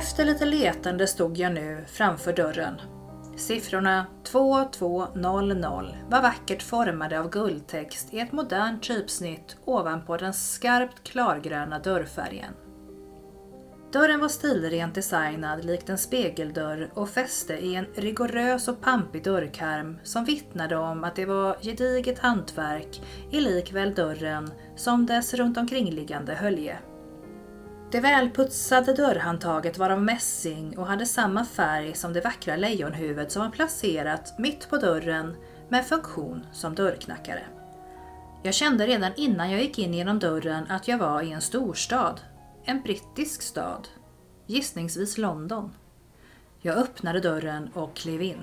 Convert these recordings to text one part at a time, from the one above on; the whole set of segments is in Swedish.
Efter lite letande stod jag nu framför dörren. Siffrorna 2200 var vackert formade av guldtext i ett modernt typsnitt ovanpå den skarpt klargröna dörrfärgen. Dörren var stilrent designad likt en spegeldörr och fäste i en rigorös och pampig dörrkarm som vittnade om att det var gediget hantverk i likväl dörren som dess runt omkringliggande hölje. Det välputsade dörrhandtaget var av mässing och hade samma färg som det vackra lejonhuvud som var placerat mitt på dörren med funktion som dörrknackare. Jag kände redan innan jag gick in genom dörren att jag var i en storstad. En brittisk stad. Gissningsvis London. Jag öppnade dörren och klev in.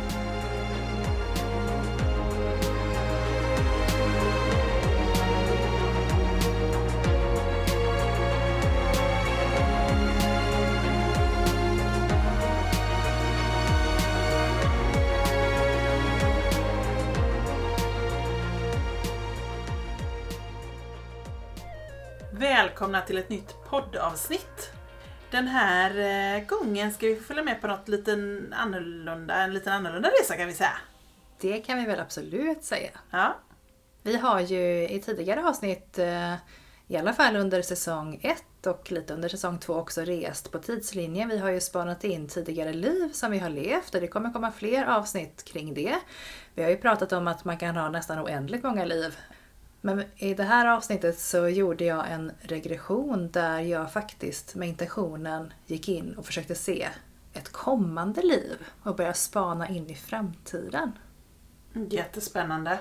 Välkomna till ett nytt poddavsnitt. Den här eh, gången ska vi följa med på något lite annorlunda, en liten annorlunda resa kan vi säga. Det kan vi väl absolut säga. Ja. Vi har ju i tidigare avsnitt, eh, i alla fall under säsong 1 och lite under säsong 2 också rest på tidslinjen. Vi har ju spanat in tidigare liv som vi har levt och det kommer komma fler avsnitt kring det. Vi har ju pratat om att man kan ha nästan oändligt många liv men i det här avsnittet så gjorde jag en regression där jag faktiskt med intentionen gick in och försökte se ett kommande liv och börja spana in i framtiden. Jättespännande.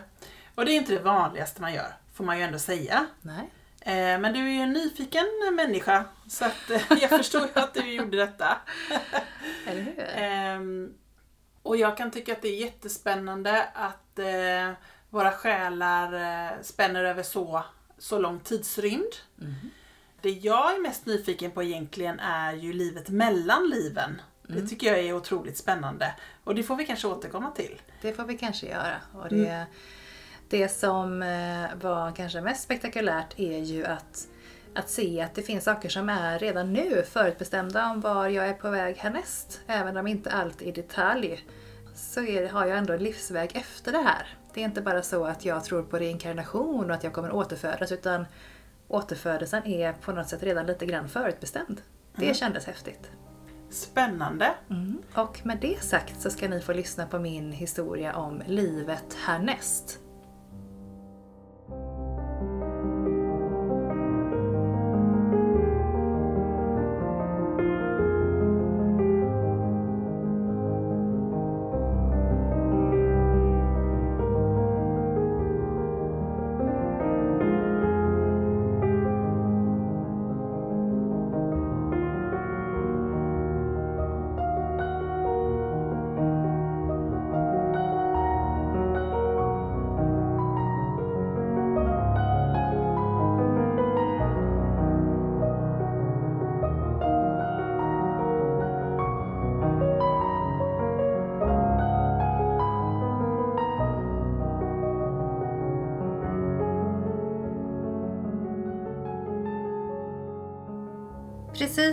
Och det är inte det vanligaste man gör, får man ju ändå säga. Nej. Eh, men du är ju en nyfiken människa så att eh, jag förstår ju att du gjorde detta. Eller hur? Ehm, och jag kan tycka att det är jättespännande att eh, våra själar eh, spänner över så, så lång tidsrymd. Mm. Det jag är mest nyfiken på egentligen är ju livet mellan liven. Mm. Det tycker jag är otroligt spännande. Och det får vi kanske återkomma till. Det får vi kanske göra. Och det, mm. det som eh, var kanske mest spektakulärt är ju att, att se att det finns saker som är redan nu förutbestämda om var jag är på väg härnäst. Även om inte allt i detalj så är, har jag ändå en livsväg efter det här. Det är inte bara så att jag tror på reinkarnation och att jag kommer återfödas utan återfödelsen är på något sätt redan lite grann förutbestämd. Det mm. kändes häftigt. Spännande! Mm. Och med det sagt så ska ni få lyssna på min historia om livet härnäst.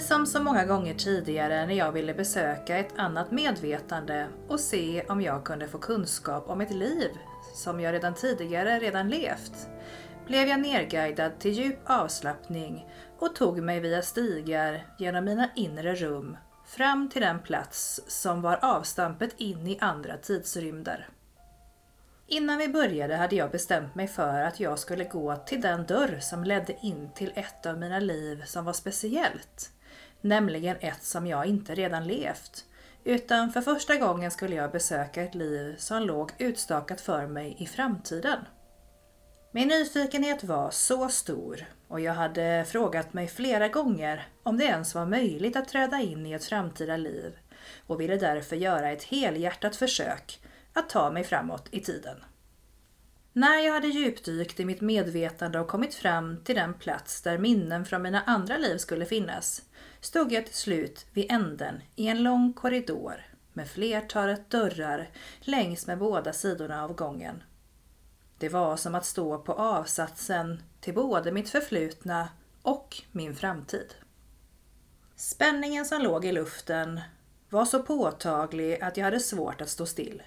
Precis som så många gånger tidigare när jag ville besöka ett annat medvetande och se om jag kunde få kunskap om ett liv som jag redan tidigare redan levt, blev jag nerguidad till djup avslappning och tog mig via stigar genom mina inre rum fram till den plats som var avstampet in i andra tidsrymder. Innan vi började hade jag bestämt mig för att jag skulle gå till den dörr som ledde in till ett av mina liv som var speciellt. Nämligen ett som jag inte redan levt. Utan för första gången skulle jag besöka ett liv som låg utstakat för mig i framtiden. Min nyfikenhet var så stor och jag hade frågat mig flera gånger om det ens var möjligt att träda in i ett framtida liv och ville därför göra ett helhjärtat försök att ta mig framåt i tiden. När jag hade djupdykt i mitt medvetande och kommit fram till den plats där minnen från mina andra liv skulle finnas, stod jag till slut vid änden i en lång korridor med flertalet dörrar längs med båda sidorna av gången. Det var som att stå på avsatsen till både mitt förflutna och min framtid. Spänningen som låg i luften var så påtaglig att jag hade svårt att stå still.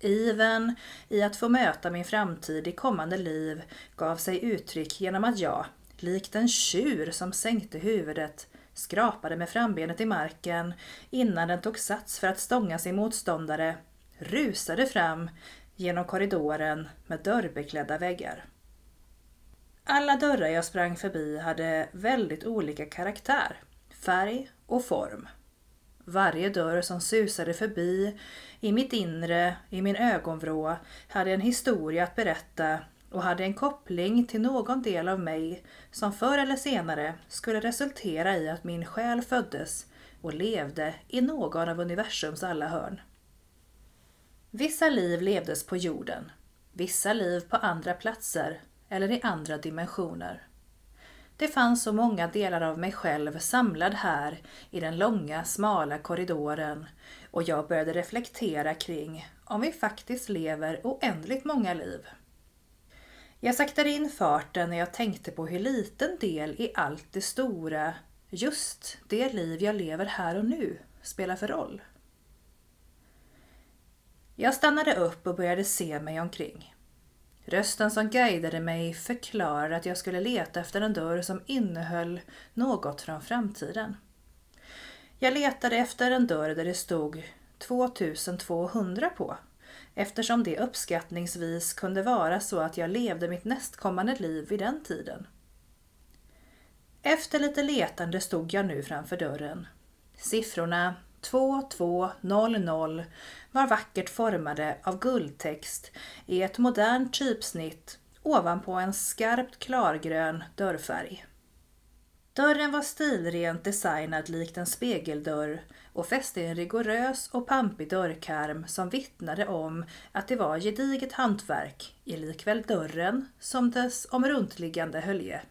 Iven i att få möta min framtid i kommande liv gav sig uttryck genom att jag, likt en tjur som sänkte huvudet, skrapade med frambenet i marken innan den tog sats för att stånga sin motståndare, rusade fram genom korridoren med dörrbeklädda väggar. Alla dörrar jag sprang förbi hade väldigt olika karaktär, färg och form. Varje dörr som susade förbi i mitt inre, i min ögonvrå, hade en historia att berätta och hade en koppling till någon del av mig som förr eller senare skulle resultera i att min själ föddes och levde i någon av universums alla hörn. Vissa liv levdes på jorden, vissa liv på andra platser eller i andra dimensioner. Det fanns så många delar av mig själv samlad här i den långa, smala korridoren och jag började reflektera kring om vi faktiskt lever oändligt många liv. Jag saktade in farten när jag tänkte på hur liten del i allt det stora, just det liv jag lever här och nu, spelar för roll. Jag stannade upp och började se mig omkring. Rösten som guidade mig förklarade att jag skulle leta efter en dörr som innehöll något från framtiden. Jag letade efter en dörr där det stod 2200 på eftersom det uppskattningsvis kunde vara så att jag levde mitt nästkommande liv vid den tiden. Efter lite letande stod jag nu framför dörren. Siffrorna 2200 var vackert formade av guldtext i ett modernt typsnitt ovanpå en skarpt klargrön dörrfärg. Dörren var stilrent designad likt en spegeldörr och fäste en rigorös och pampig dörrkarm som vittnade om att det var gediget hantverk i likväl dörren som dess omruntliggande hölje.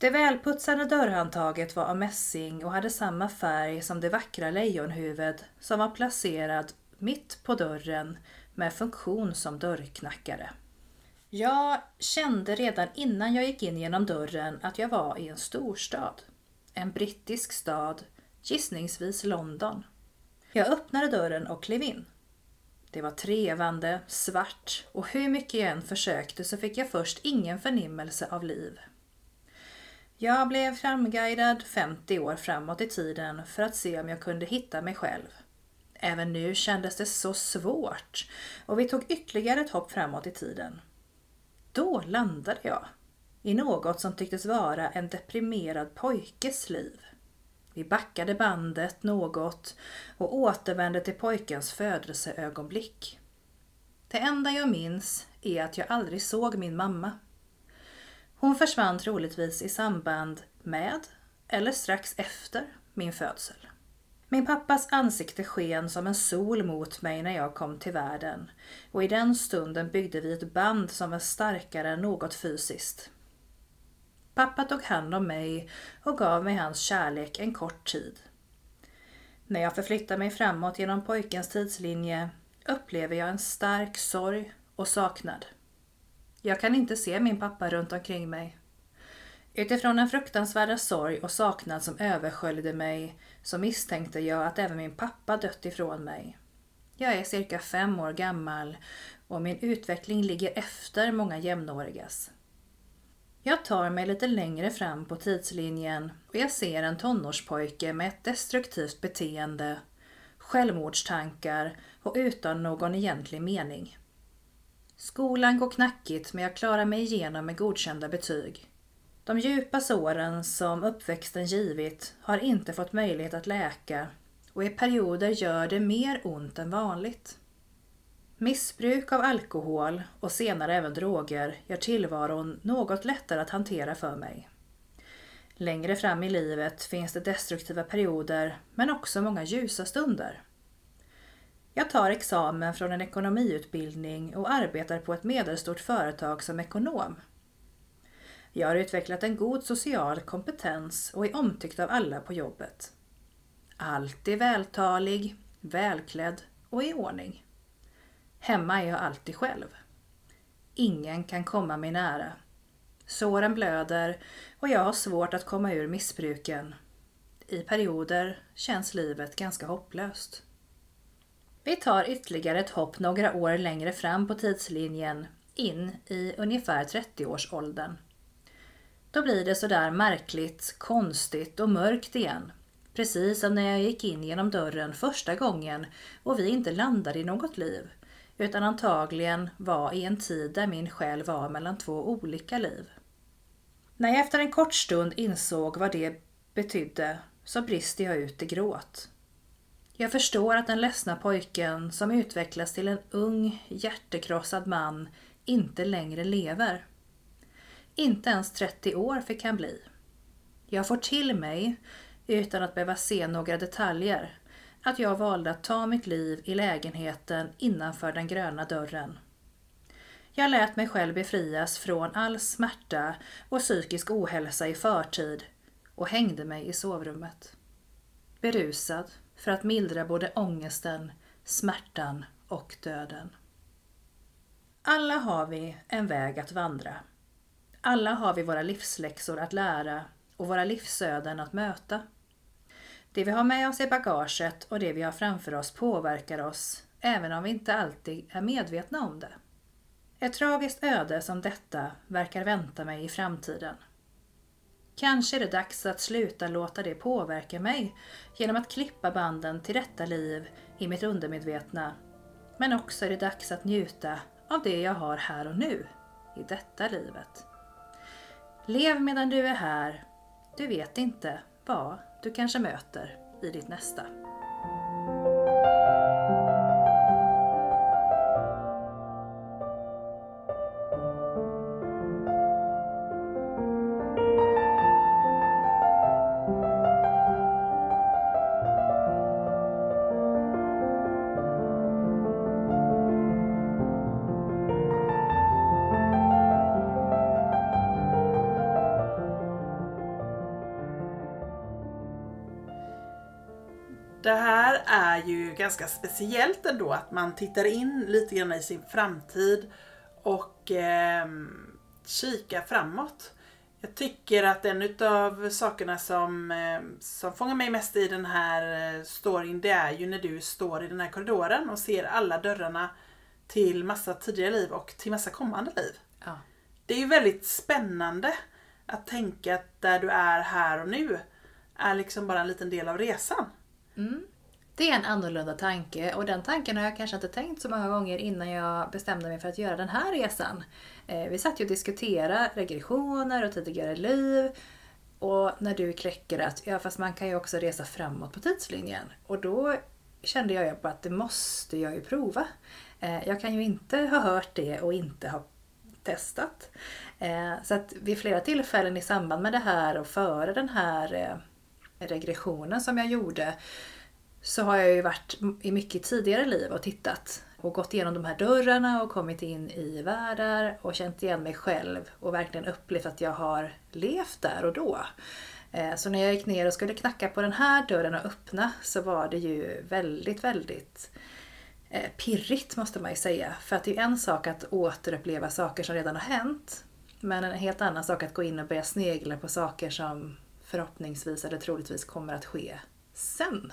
Det välputsade dörrhandtaget var av mässing och hade samma färg som det vackra lejonhuvud som var placerad mitt på dörren med funktion som dörrknackare. Jag kände redan innan jag gick in genom dörren att jag var i en storstad. En brittisk stad, gissningsvis London. Jag öppnade dörren och klev in. Det var trevande, svart och hur mycket jag än försökte så fick jag först ingen förnimmelse av liv. Jag blev framguidad 50 år framåt i tiden för att se om jag kunde hitta mig själv. Även nu kändes det så svårt och vi tog ytterligare ett hopp framåt i tiden. Då landade jag i något som tycktes vara en deprimerad pojkes liv. Vi backade bandet något och återvände till pojkens födelseögonblick. Det enda jag minns är att jag aldrig såg min mamma. Hon försvann troligtvis i samband med, eller strax efter, min födsel. Min pappas ansikte sken som en sol mot mig när jag kom till världen och i den stunden byggde vi ett band som var starkare än något fysiskt. Pappa tog hand om mig och gav mig hans kärlek en kort tid. När jag förflyttar mig framåt genom pojkens tidslinje upplever jag en stark sorg och saknad. Jag kan inte se min pappa runt omkring mig. Utifrån den fruktansvärda sorg och saknad som översköljde mig så misstänkte jag att även min pappa dött ifrån mig. Jag är cirka fem år gammal och min utveckling ligger efter många jämnårigas. Jag tar mig lite längre fram på tidslinjen och jag ser en tonårspojke med ett destruktivt beteende, självmordstankar och utan någon egentlig mening. Skolan går knackigt men jag klarar mig igenom med godkända betyg. De djupa såren som uppväxten givit har inte fått möjlighet att läka och i perioder gör det mer ont än vanligt. Missbruk av alkohol och senare även droger gör tillvaron något lättare att hantera för mig. Längre fram i livet finns det destruktiva perioder men också många ljusa stunder. Jag tar examen från en ekonomiutbildning och arbetar på ett medelstort företag som ekonom. Jag har utvecklat en god social kompetens och är omtyckt av alla på jobbet. Alltid vältalig, välklädd och i ordning. Hemma är jag alltid själv. Ingen kan komma mig nära. Såren blöder och jag har svårt att komma ur missbruken. I perioder känns livet ganska hopplöst. Vi tar ytterligare ett hopp några år längre fram på tidslinjen, in i ungefär 30-årsåldern. Då blir det sådär märkligt, konstigt och mörkt igen. Precis som när jag gick in genom dörren första gången och vi inte landade i något liv, utan antagligen var i en tid där min själ var mellan två olika liv. När jag efter en kort stund insåg vad det betydde så brister jag ut i gråt. Jag förstår att den ledsna pojken som utvecklas till en ung, hjärtekrossad man inte längre lever. Inte ens 30 år fick han bli. Jag får till mig, utan att behöva se några detaljer, att jag valde att ta mitt liv i lägenheten innanför den gröna dörren. Jag lät mig själv befrias från all smärta och psykisk ohälsa i förtid och hängde mig i sovrummet. Berusad för att mildra både ångesten, smärtan och döden. Alla har vi en väg att vandra. Alla har vi våra livsläxor att lära och våra livsöden att möta. Det vi har med oss i bagaget och det vi har framför oss påverkar oss, även om vi inte alltid är medvetna om det. Ett tragiskt öde som detta verkar vänta mig i framtiden. Kanske är det dags att sluta låta det påverka mig genom att klippa banden till detta liv i mitt undermedvetna. Men också är det dags att njuta av det jag har här och nu, i detta livet. Lev medan du är här. Du vet inte vad du kanske möter i ditt nästa. Det här är ju ganska speciellt ändå att man tittar in lite grann i sin framtid och eh, kikar framåt. Jag tycker att en utav sakerna som, eh, som fångar mig mest i den här eh, storyn det är ju när du står i den här korridoren och ser alla dörrarna till massa tidigare liv och till massa kommande liv. Ja. Det är ju väldigt spännande att tänka att där du är här och nu är liksom bara en liten del av resan. Mm. Det är en annorlunda tanke och den tanken har jag kanske inte tänkt så många gånger innan jag bestämde mig för att göra den här resan. Eh, vi satt ju och diskuterade regressioner och tidigare liv och när du kläcker att ja fast man kan ju också resa framåt på tidslinjen och då kände jag ju bara att det måste jag ju prova. Eh, jag kan ju inte ha hört det och inte ha testat. Eh, så att vid flera tillfällen i samband med det här och före den här regressionen som jag gjorde så har jag ju varit i mycket tidigare liv och tittat och gått igenom de här dörrarna och kommit in i världar och känt igen mig själv och verkligen upplevt att jag har levt där och då. Eh, så när jag gick ner och skulle knacka på den här dörren och öppna så var det ju väldigt, väldigt eh, pirrigt måste man ju säga. För att det är en sak att återuppleva saker som redan har hänt. Men en helt annan sak att gå in och börja snegla på saker som förhoppningsvis eller troligtvis kommer att ske sen.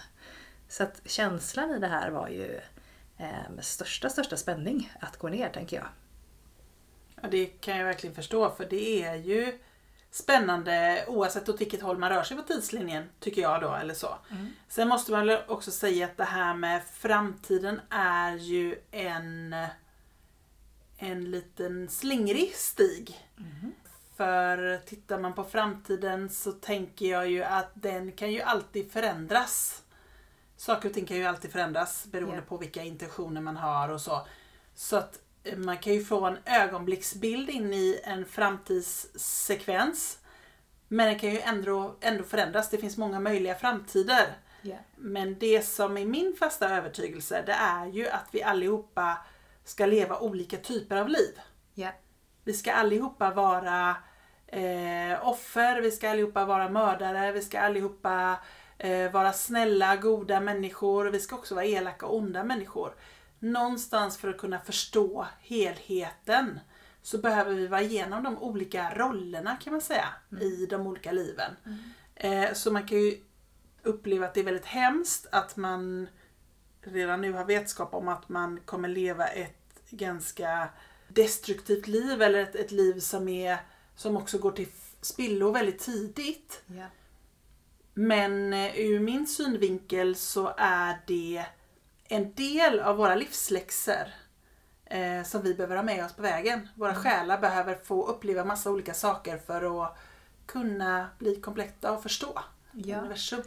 Så att känslan i det här var ju eh, med största, största spänning att gå ner tänker jag. Ja, det kan jag verkligen förstå för det är ju spännande oavsett åt vilket håll man rör sig på tidslinjen, tycker jag då. eller så. Mm. Sen måste man också säga att det här med framtiden är ju en, en liten slingrig stig. Mm. För tittar man på framtiden så tänker jag ju att den kan ju alltid förändras. Saker och ting kan ju alltid förändras beroende yeah. på vilka intentioner man har och så. Så att man kan ju få en ögonblicksbild in i en framtidssekvens. Men den kan ju ändå, ändå förändras. Det finns många möjliga framtider. Yeah. Men det som är min fasta övertygelse det är ju att vi allihopa ska leva olika typer av liv. Yeah. Vi ska allihopa vara eh, offer, vi ska allihopa vara mördare, vi ska allihopa eh, vara snälla, goda människor. Vi ska också vara elaka och onda människor någonstans för att kunna förstå helheten så behöver vi vara igenom de olika rollerna kan man säga mm. i de olika liven. Mm. Eh, så man kan ju uppleva att det är väldigt hemskt att man redan nu har vetskap om att man kommer leva ett ganska destruktivt liv eller ett, ett liv som, är, som också går till spillo väldigt tidigt. Yeah. Men eh, ur min synvinkel så är det en del av våra livsläxor eh, som vi behöver ha med oss på vägen. Våra mm. själar behöver få uppleva massa olika saker för att kunna bli kompletta och förstå ja. universum.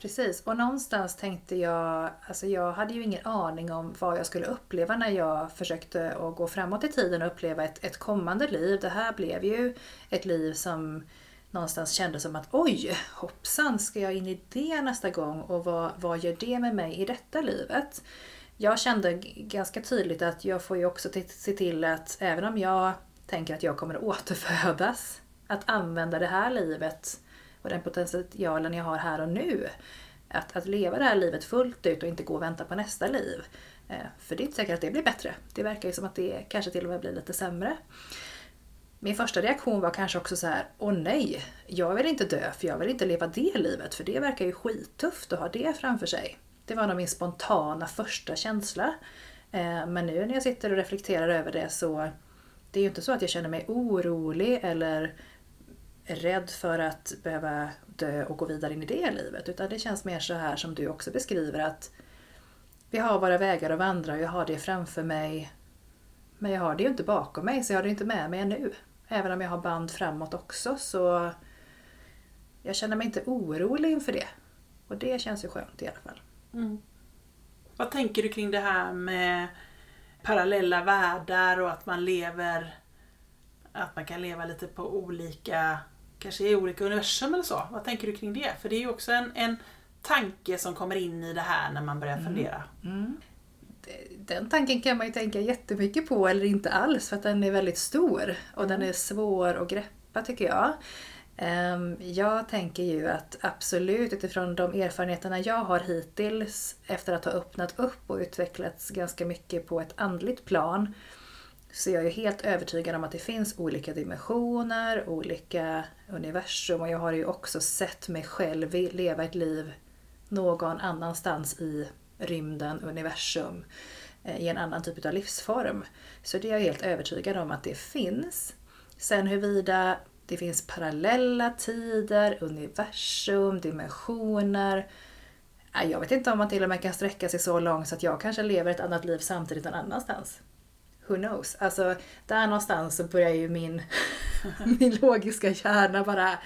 Precis, och någonstans tänkte jag, alltså jag hade ju ingen aning om vad jag skulle uppleva när jag försökte att gå framåt i tiden och uppleva ett, ett kommande liv. Det här blev ju ett liv som någonstans kändes som att oj, hoppsan, ska jag in i det nästa gång och vad, vad gör det med mig i detta livet? Jag kände ganska tydligt att jag får ju också se till att även om jag tänker att jag kommer återfödas, att använda det här livet och den potentialen jag har här och nu. Att, att leva det här livet fullt ut och inte gå och vänta på nästa liv. Eh, för det är inte säkert att det blir bättre. Det verkar ju som att det kanske till och med blir lite sämre. Min första reaktion var kanske också så här, åh nej, jag vill inte dö för jag vill inte leva det livet för det verkar ju skittufft att ha det framför sig. Det var nog min spontana första känsla. Eh, men nu när jag sitter och reflekterar över det så det är ju inte så att jag känner mig orolig eller rädd för att behöva dö och gå vidare in i det livet. Utan det känns mer så här som du också beskriver att vi har våra vägar att vandra och jag har det framför mig. Men jag har det ju inte bakom mig så jag har det inte med mig ännu. Även om jag har band framåt också så jag känner mig inte orolig inför det. Och det känns ju skönt i alla fall. Mm. Vad tänker du kring det här med parallella världar och att man lever att man kan leva lite på olika, kanske i olika universum eller så. Vad tänker du kring det? För det är ju också en, en tanke som kommer in i det här när man börjar mm. fundera. Mm den tanken kan man ju tänka jättemycket på eller inte alls för att den är väldigt stor och mm. den är svår att greppa tycker jag. Ehm, jag tänker ju att absolut utifrån de erfarenheterna jag har hittills efter att ha öppnat upp och utvecklats ganska mycket på ett andligt plan så jag är helt övertygad om att det finns olika dimensioner, olika universum och jag har ju också sett mig själv leva ett liv någon annanstans i rymden, universum, eh, i en annan typ av livsform. Så det är jag helt övertygad om att det finns. Sen huruvida det finns parallella tider, universum, dimensioner. Jag vet inte om man till och med kan sträcka sig så långt så att jag kanske lever ett annat liv samtidigt någon annanstans. Who knows? Alltså, där någonstans så börjar ju min, min logiska hjärna bara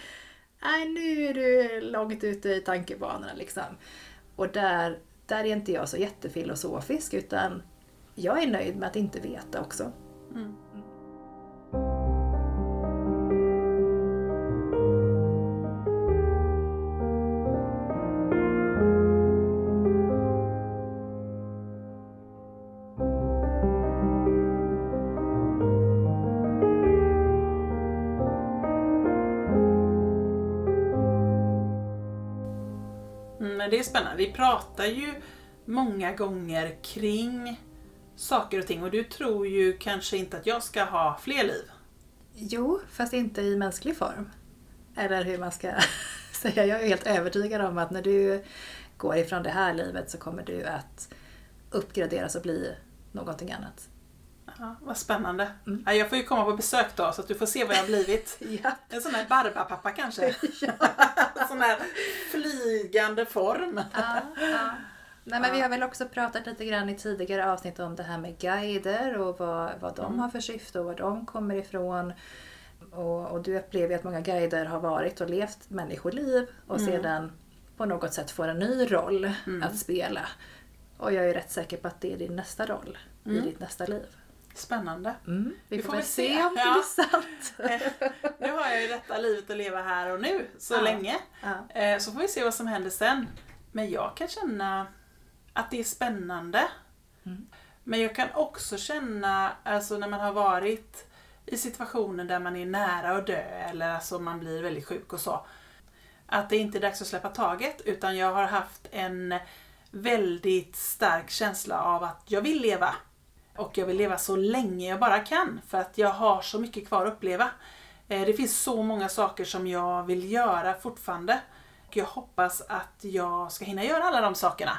Nej, nu är du långt ute i tankebanorna liksom. Och där där är inte jag så jättefilosofisk utan jag är nöjd med att inte veta också. Mm. Men det är spännande. Vi pratar ju många gånger kring saker och ting och du tror ju kanske inte att jag ska ha fler liv. Jo, fast inte i mänsklig form. Eller hur man ska säga. Jag är helt övertygad om att när du går ifrån det här livet så kommer du att uppgraderas och bli någonting annat. Ja, vad spännande. Mm. Ja, jag får ju komma på besök då så att du får se vad jag har blivit. ja. En sån här barbapappa kanske. en sån här flygande form. ja, ja. Nej, men vi har väl också pratat lite grann i tidigare avsnitt om det här med guider och vad, vad de mm. har för syfte och var de kommer ifrån. Och, och, du upplever att många guider har varit och levt människoliv och mm. sedan på något sätt får en ny roll mm. att spela. Och jag är rätt säker på att det är din nästa roll i mm. ditt nästa liv. Spännande. Mm. Vi, vi får, väl se, se om det blir sant. nu har jag ju detta livet att leva här och nu så ja. länge. Ja. Eh, så får vi se vad som händer sen. Men jag kan känna att det är spännande. Mm. Men jag kan också känna, alltså när man har varit i situationer där man är nära att dö eller alltså man blir väldigt sjuk och så. Att det inte är dags att släppa taget utan jag har haft en väldigt stark känsla av att jag vill leva. Och jag vill leva så länge jag bara kan för att jag har så mycket kvar att uppleva. Eh, det finns så många saker som jag vill göra fortfarande. Jag hoppas att jag ska hinna göra alla de sakerna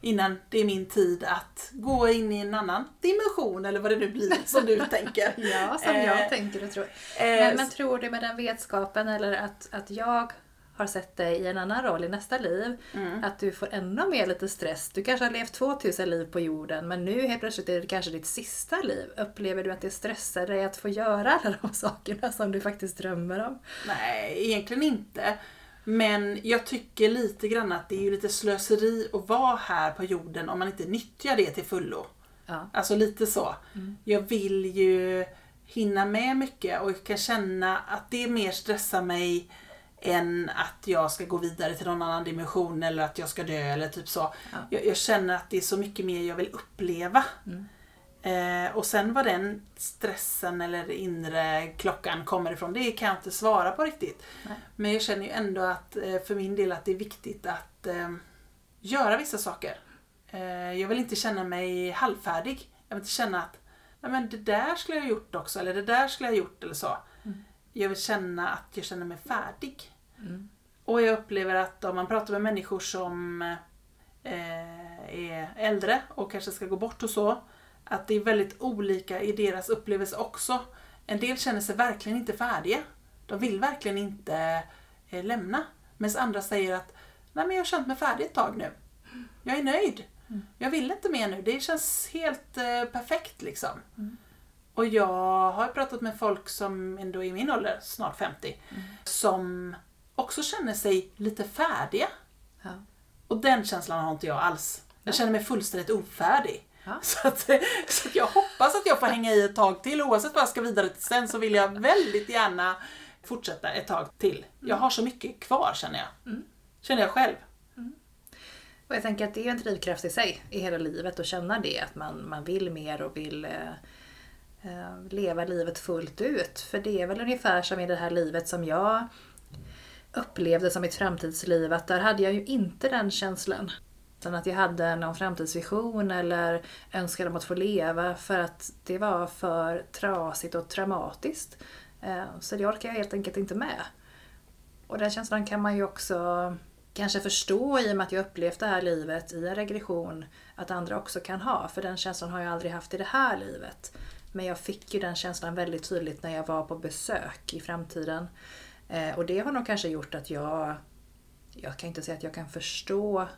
innan det är min tid att gå in i en annan dimension eller vad det nu blir som du tänker. Ja, som jag eh, tänker och tror. Eh, men, men, tror du med den vetskapen eller att, att jag har sett dig i en annan roll i nästa liv, mm. att du får ännu mer lite stress. Du kanske har levt 2000 liv på jorden men nu helt plötsligt är det kanske ditt sista liv. Upplever du att det stressar dig att få göra alla de sakerna som du faktiskt drömmer om? Nej, egentligen inte. Men jag tycker lite grann att det är lite slöseri att vara här på jorden om man inte nyttjar det till fullo. Ja. Alltså lite så. Mm. Jag vill ju hinna med mycket och jag kan känna att det mer stressar mig än att jag ska gå vidare till någon annan dimension eller att jag ska dö eller typ så. Ja. Jag, jag, känner att det är så mycket mer jag vill uppleva. Mm. Eh, och sen var den stressen eller inre klockan kommer ifrån, det kan jag inte svara på riktigt. Nej. Men jag känner ju ändå att eh, för min del att det är viktigt att eh, göra vissa saker. Eh, jag vill inte känna mig halvfärdig. Jag vill inte känna att Nej, men det där skulle jag ha gjort också, eller det där skulle jag ha gjort eller så. Jag vill känna att jag känner mig färdig. Mm. Och jag upplever att om man pratar med människor som eh, är äldre och kanske ska gå bort och så, att det är väldigt olika i deras upplevelse också. En del känner sig verkligen inte färdiga. De vill verkligen inte eh, lämna. Medan andra säger att Nej, men jag har känt mig färdig ett tag nu. Jag är nöjd. Mm. Jag vill inte mer nu. Det känns helt eh, perfekt liksom. Mm. Och jag har pratat med folk som ändå är i min ålder, snart 50, mm. som också känner sig lite färdiga. Ja. Och den känslan har inte jag alls. Jag känner mig fullständigt ofärdig. Så, att, så att jag hoppas att jag får hänga i ett tag till. Oavsett vad jag ska vidare till sen så vill jag väldigt gärna fortsätta ett tag till. Jag har så mycket kvar känner jag. Mm. Känner jag själv. Mm. Och jag tänker att det är en drivkraft i sig i hela livet att känna det. Att man, man vill mer och vill eh, Eh, leva livet fullt ut. För det är väl ungefär som i det här livet som jag upplevde som mitt framtidsliv. Att där hade jag ju inte den känslan. Utan att jag hade någon framtidsvision eller önskan om att få leva för att det var för trasigt och traumatiskt. Eh, så det orkar jag helt enkelt inte med. Och den känslan kan man ju också kanske förstå i och med att jag upplevt det här livet i en regression att andra också kan ha. För den känslan har jag aldrig haft i det här livet. Men jag fick ju den känslan väldigt tydligt när jag var på besök i framtiden. Eh, och det har nog kanske gjort att jag jag kan inte säga att jag kan förstå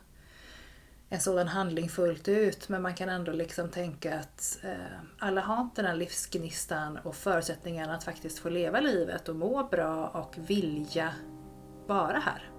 en sådan handling fullt ut men man kan ändå liksom tänka att eh, alla har inte den här livsgnistan och förutsättningarna att faktiskt få leva livet och må bra och vilja vara här.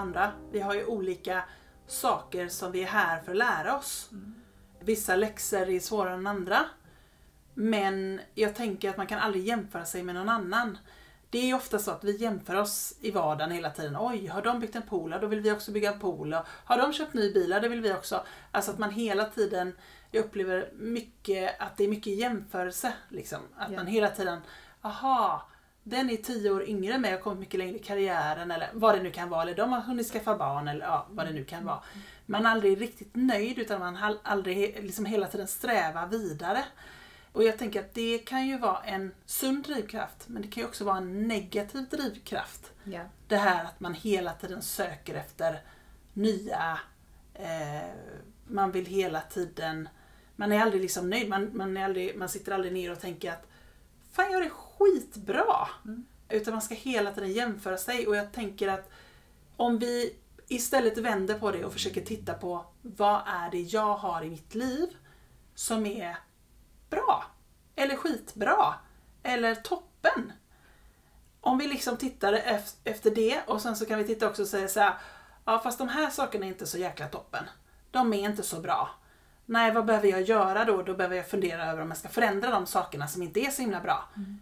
Vandra. Vi har ju olika saker som vi är här för att lära oss. Mm. Vissa läxor är svårare än andra. Men jag tänker att man kan aldrig jämföra sig med någon annan. det är ju ofta så att vi jämför oss i vardagen hela tiden. Oj, har de byggt en pool? Då vill vi också bygga en pool. Har de köpt ny bil? Det vill vi också. Alltså att man hela tiden, jag upplever mycket att det är mycket jämförelse. Liksom. Att Ja. man hela tiden, aha, den är tio år yngre än och har kommit mycket längre i karriären eller vad det nu kan vara. Eller de har hunnit skaffa barn eller ja, vad det nu kan vara. Man är aldrig riktigt nöjd utan man aldrig liksom hela tiden strävar vidare. Och jag tänker att det kan ju vara en sund drivkraft men det kan ju också vara en negativ drivkraft. Ja. Det här att man hela tiden söker efter nya, eh, man vill hela tiden, man är aldrig liksom nöjd, man, man, är aldrig, man sitter aldrig ner och tänker att fan jag är skitbra. Utan man ska hela tiden jämföra sig och jag tänker att om vi istället vänder på det och försöker titta på vad är det jag har i mitt liv som är bra? Eller skitbra? Eller toppen? Om vi liksom tittar efter det och sen så kan vi titta också och säga så här, ja fast de här sakerna är inte så jäkla toppen. De är inte så bra. Nej, vad behöver jag göra då? Då behöver jag fundera över om jag ska förändra de sakerna som inte är så himla bra. Mm.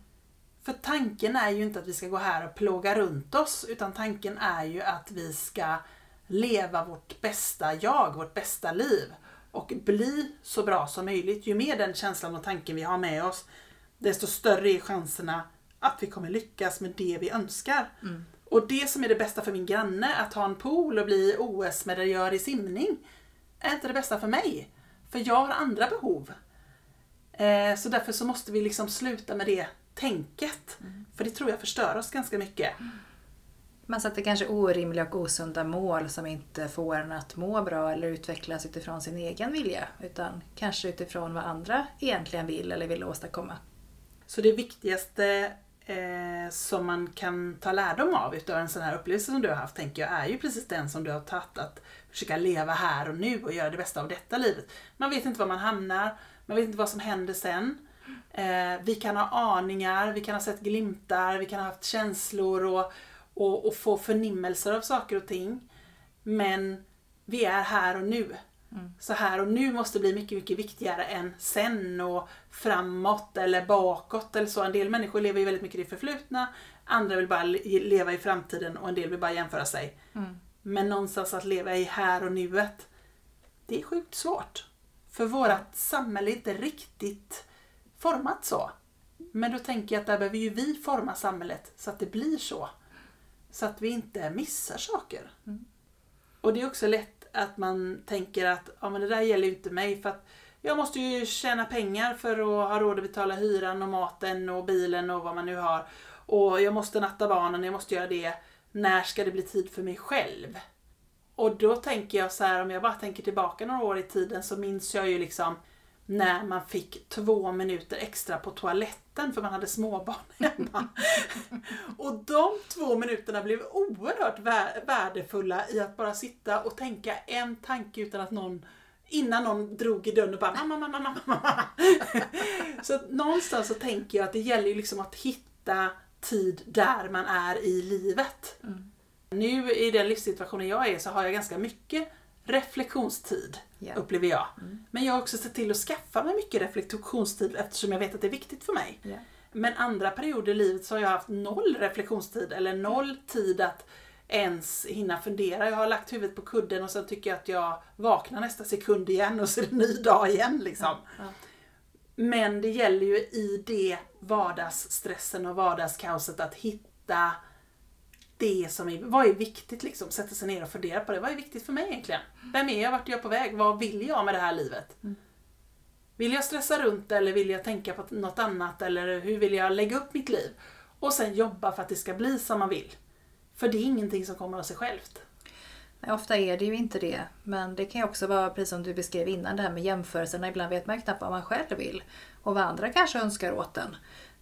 För tanken är ju inte att vi ska gå här och plåga runt oss, utan tanken är ju att vi ska leva vårt bästa jag, vårt bästa liv. Och bli så bra som möjligt. Ju mer den känslan och tanken vi har med oss, desto större är chanserna att vi kommer lyckas med det vi önskar. Och det som är det bästa för min granne, att ha en pool och bli OS-medaljör i simning, är inte det bästa för mig. För jag har andra behov. Eh, så därför så måste vi liksom sluta med det tänket. För det tror jag förstör oss ganska mycket. Man sätter kanske orimliga och osunda mål som inte får en att må bra eller utvecklas utifrån sin egen vilja. Utan kanske utifrån vad andra egentligen vill eller vill åstadkomma. Så det viktigaste eh, som man kan ta lärdom av utav en sån här upplevelse som du har haft, tänker jag, är ju precis den som du har tagit. Att försöka leva här och nu och göra det bästa av detta livet. Man vet inte var man hamnar, man vet inte vad som händer sen. Eh, vi kan ha aningar, vi kan ha sett glimtar, vi kan ha haft känslor och, och, och få förnimmelser av saker och ting. Men vi är här och nu. Så här och nu måste bli mycket, mycket viktigare än sen och framåt eller bakåt eller så. En del människor lever ju väldigt mycket i det förflutna, andra vill bara le- leva i framtiden och en del vill bara jämföra sig. Men någonstans att leva i här och nuet, det är sjukt svårt. För vårt samhälle är inte riktigt format så. Men då tänker jag att där behöver ju vi forma samhället så att det blir så. Så att vi inte missar saker. Och det är också lätt att man tänker att ja, men det där gäller ju inte mig för att jag måste ju tjäna pengar för att ha råd att betala hyran och maten och bilen och vad man nu har. Och jag måste natta barnen, jag måste göra det. När ska det bli tid för mig själv? Och då tänker jag så här, om jag bara tänker tillbaka några år i tiden så minns jag ju liksom när man fick två minuter extra på toaletten för man hade småbarn hemma. och de två minuterna blev oerhört vä- värdefulla i att bara sitta och tänka en tanke utan att någon Innan någon drog i dörren och bara mamma, mamma, mamma, mamma. Så någonstans så tänker jag att det gäller ju liksom att hitta tid där man är i livet. Nu i den livssituationen jag är så har jag ganska mycket reflektionstid, Ja. upplever jag. Men jag har också sett till att skaffa mig mycket reflektionstid eftersom jag vet att det är viktigt för mig. Ja. Men andra perioder i livet så har jag haft noll reflektionstid eller noll tid att ens hinna fundera. Jag har lagt huvudet på kudden och sen tycker jag att jag vaknar nästa sekund igen och så är det en ny dag igen. Liksom. Ja. Men det gäller ju i det vardagsstressen och vardagskaoset att hitta det som är, vad är viktigt liksom? Sätta sig ner och fundera på det. Vad är viktigt för mig egentligen? Vem är jag? Vart är jag på väg? Vad vill jag med det här livet? Vill jag stressa runt eller vill jag tänka på något annat? Eller hur vill jag lägga upp mitt liv? Och sen jobba för att det ska bli som man vill. För det är ingenting som kommer av sig självt. Nej, Ofta är det ju inte det. Men det kan ju också vara, precis som du beskrev innan, det här med jämförelserna. Ibland vet man knappt vad man själv vill. Och vad andra kanske önskar åt en.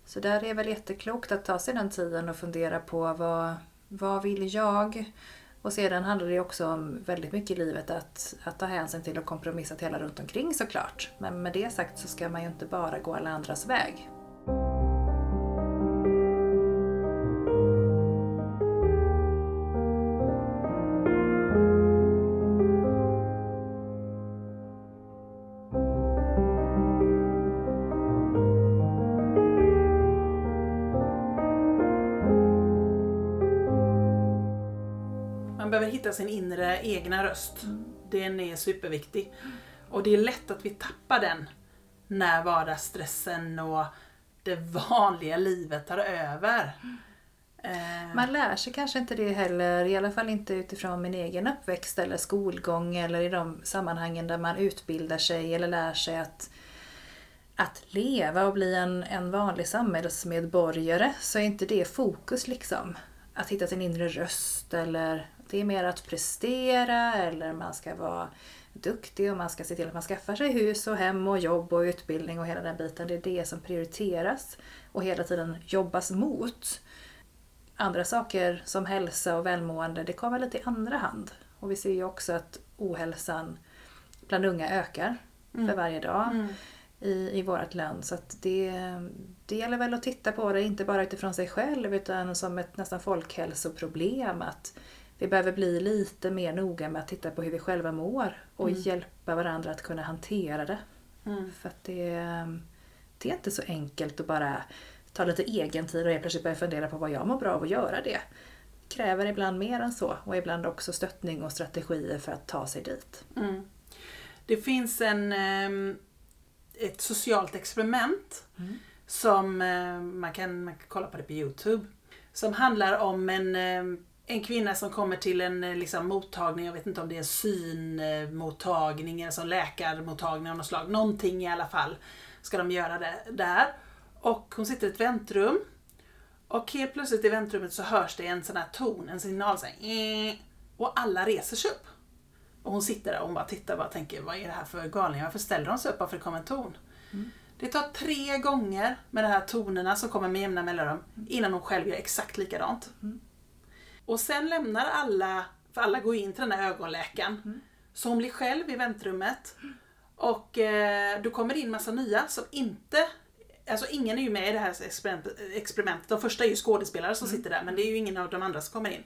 Så där är väl jätteklokt att ta sig den tiden och fundera på vad, vad vill jag? Och sedan handlar det ju också om väldigt mycket i livet att, att ta hänsyn till och kompromissa till alla runt omkring såklart. Men med det sagt så ska man ju inte bara gå alla andras väg. Sin inre egna röst. Den är superviktig. Och det är lätt att vi tappar den när vardagsstressen och det vanliga livet tar över. Eh, Man lär sig kanske inte det heller, i alla fall inte utifrån min egen uppväxt eller skolgång eller i de sammanhangen där man utbildar sig eller lär sig att, att leva och bli en, en vanlig samhällsmedborgare så är inte det fokus liksom. Att hitta sin inre röst eller det är mer att prestera eller man ska vara duktig och man ska se till att man skaffar sig hus och hem och jobb och utbildning och hela den biten. Det är det som prioriteras och hela tiden jobbas mot. Andra saker som hälsa och välmående, det kommer lite i andra hand. Och vi ser ju också att ohälsan bland unga ökar för varje dag mm. i, i vårt land. Så att det, det gäller väl att titta på det, inte bara utifrån sig själv utan som ett nästan folkhälsoproblem. Att vi behöver bli lite mer noga med att titta på hur vi själva mår och hjälpa varandra att kunna hantera det. Mm. För att det, det är inte så enkelt att bara ta lite egen tid och helt plötsligt börja fundera på vad jag mår bra av att göra det. Kräver ibland mer än så och ibland också stöttning och strategier för att ta sig dit. Mm. Det finns en, ehm, ett socialt experiment som eh, man kan, man kan kolla på det på Youtube. Som handlar om en, eh, en kvinna som kommer till en eh, liksom, mottagning, jag vet inte om det är en synmottagning eller som läkarmottagning av något slag. Någonting i alla fall ska de göra det där. Och hon sitter i ett väntrum. Och helt plötsligt i väntrummet så hörs det en sån här ton, en signal så här, "Eh", Och alla reser sig upp. Och hon sitter där och hon bara tittar och bara tänker, vad är det här för galningar? Varför ställer de sig upp? Varför kommer en ton? Det tar tre gånger med de här tonerna som kommer med jämna mellanrum innan hon själv gör exakt likadant. Och sen lämnar alla, för alla går in till den här ögonläkaren. Så hon blir själv i väntrummet. Och eh, då kommer det in massa nya som inte Alltså ingen är ju med i det här experiment- experimentet. De första är ju skådespelare som sitter där men det är ju ingen av de andra som kommer in.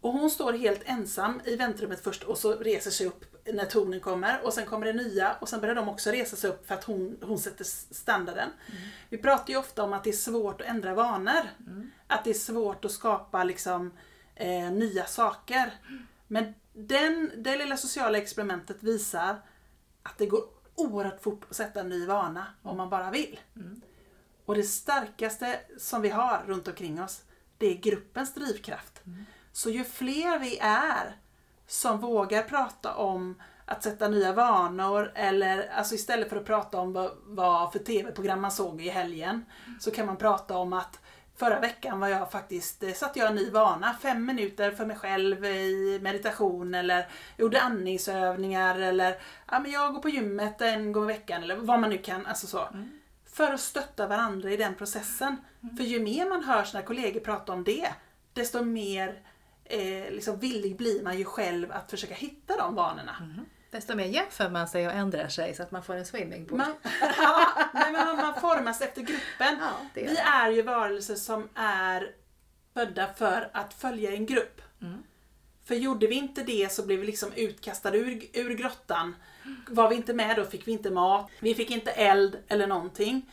Och hon står helt ensam i väntrummet först och så reser sig upp när tonen kommer och sen kommer det nya och sen börjar de också resa sig upp för att hon, hon sätter standarden. Vi pratar ju ofta om att det är svårt att ändra vanor. Att det är svårt att skapa liksom eh, nya saker. Men den, det lilla sociala experimentet visar att det går oerhört fort att sätta en ny vana om man bara vill. Och det starkaste som vi har runt omkring oss, det är gruppens drivkraft. Så ju fler vi är som vågar prata om att sätta nya vanor eller alltså istället för att prata om vad, vad för tv-program man såg i helgen så kan man prata om att förra veckan var jag faktiskt, eh, satte jag en ny vana, fem minuter för mig själv i meditation eller gjorde andningsövningar eller ja, men jag går på gymmet en gång i veckan eller vad man nu kan, alltså så. För att stötta varandra i den processen. För ju mer man hör sina kollegor prata om det, desto mer eh, liksom villig blir man ju själv att försöka hitta de vanorna. Desto mer jämför man sig och ändrar sig så att man får en swimmingpool. Man, ja, nej, men man formas efter gruppen. Ja, är Vi är ju varelser som är födda för att följa en grupp. Mm. För gjorde vi inte det så blev vi liksom utkastade ur, ur grottan. Var vi inte med då fick vi inte mat, vi fick inte eld eller någonting.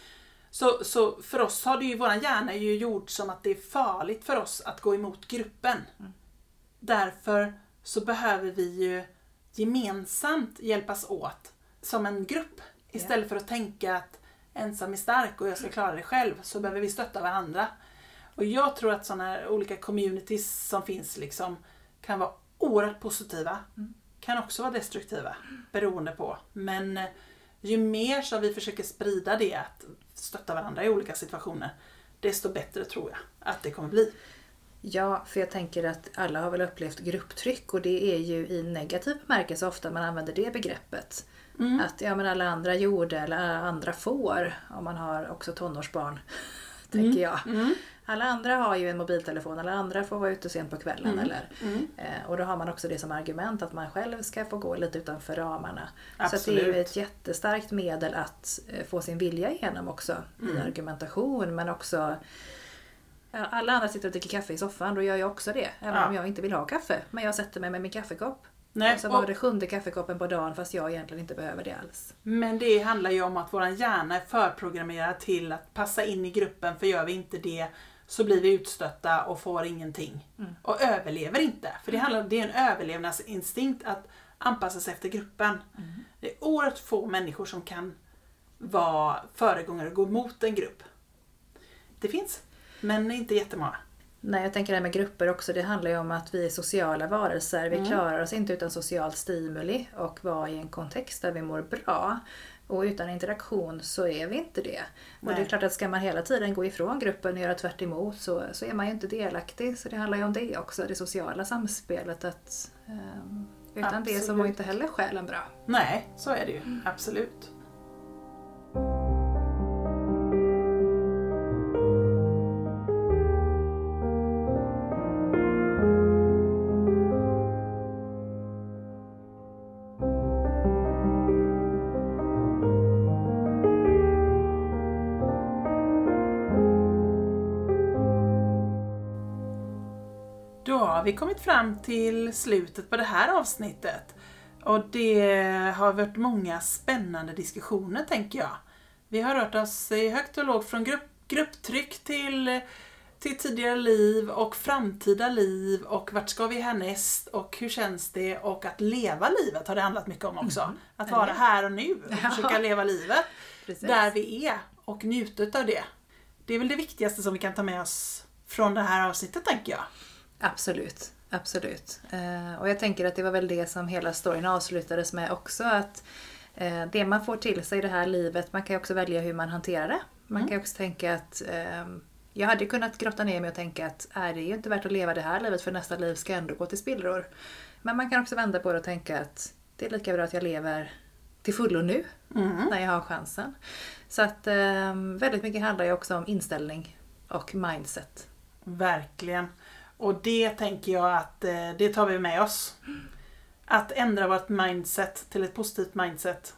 Så, så för oss har det ju, våran hjärna är ju gjord som att det är farligt för oss att gå emot gruppen. Därför så behöver vi ju gemensamt hjälpas åt som en grupp. Istället för att tänka att ensam är stark och jag ska klara det själv så behöver vi stötta varandra. Och jag tror att sådana här olika communities som finns liksom kan vara oerhört positiva. Kan också vara destruktiva beroende på. Men eh, ju mer som vi försöker sprida det, att stötta varandra i olika situationer, desto bättre tror jag att det kommer bli. Ja, för jag tänker att alla har väl upplevt grupptryck och det är ju i negativ bemärkelse ofta man använder det begreppet. Att ja, men alla andra gjorde eller alla andra får, om man har också tonårsbarn, tänker jag. Alla andra har ju en mobiltelefon, alla andra får vara ute sent på kvällen. Eller, eh, och då har man också det som argument att man själv ska få gå lite utanför ramarna. Så att det är ju Absolut. ett jättestarkt medel att eh, få sin vilja igenom också i argumentation men också alla andra sitter och dricker kaffe i soffan, då gör jag också det. Även Ja. om jag inte vill ha kaffe. Men jag sätter mig med min kaffekopp. Nej, och så och- var det sjunde kaffekoppen på dagen fast jag egentligen inte behöver det alls. Men det handlar ju om att vår hjärna är förprogrammerad till att passa in i gruppen för gör vi inte det så blir vi utstötta och får ingenting. Mm. Och överlever inte. För det, handlar, det är en överlevnadsinstinkt att anpassa sig efter gruppen. Mm. Det är oerhört få människor som kan vara föregångare och gå mot en grupp. Det finns, men inte jättemånga. Nej, jag tänker det här med grupper också. Det handlar ju om att vi är sociala varelser. Vi Mm. klarar oss inte utan social stimuli och vara i en kontext där vi mår bra. Och utan interaktion så är vi inte det. Och det är Nej. klart att ska man hela tiden gå ifrån gruppen och göra tvärt emot så, så är man ju inte delaktig. Så det handlar ju om det också, det sociala samspelet. Att, ehm, utan det så Absolut. mår inte heller själen bra. Nej, så är det ju. Absolut. Kommit fram till slutet på det här avsnittet. Och det har varit många spännande diskussioner tänker jag. Vi har rört oss i högt och lågt från grupp, grupptryck till, till tidigare liv och framtida liv och vart ska vi härnäst och hur känns det och att leva livet har det handlat mycket om också. Att vara här och nu och Ja. försöka leva livet Precis. där vi är och njuta av det. Det är väl det viktigaste som vi kan ta med oss från det här avsnittet tänker jag. Absolut, absolut. Eh, och jag tänker att det var väl det som hela storyn avslutades med också. Att eh, det man får till sig i det här livet, man kan ju också välja hur man hanterar det. Man kan ju också tänka att ehm, jag hade kunnat grotta ner mig och tänka att är det är ju inte värt att leva det här livet för nästa liv ska ändå gå till spillror. Men man kan också vända på det och tänka att det är lika bra att jag lever till fullo nu, Mm. när jag har chansen. Så att ehm, väldigt mycket handlar ju också om inställning och mindset. Verkligen. Och det tänker jag att eh, det tar vi med oss. Att ändra vårt mindset till ett positivt mindset.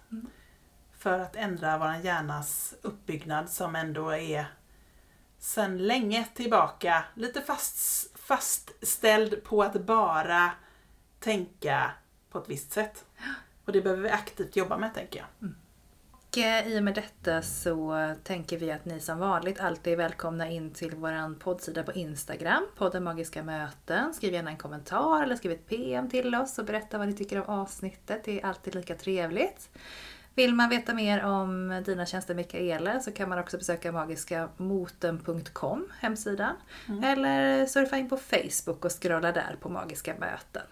För att ändra vår hjärnas uppbyggnad som ändå är sedan länge tillbaka lite fast, fastställd på att bara tänka på ett visst sätt. Och det behöver vi aktivt jobba med tänker jag. Eh, i och med detta så tänker vi att ni som vanligt alltid är välkomna in till vår poddsida på Instagram, podden Magiska Möten. Skriv gärna en kommentar eller skriv ett PM till oss och berätta vad ni tycker om avsnittet. Det är alltid lika trevligt. Vill man veta mer om dina tjänster Mikaela så kan man också besöka magiskamoten.com, hemsidan. Eller surfa in på Facebook och scrolla där på Magiska Möten.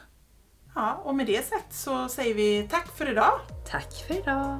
Ja, och med det sagt så säger vi tack för idag. Tack för idag!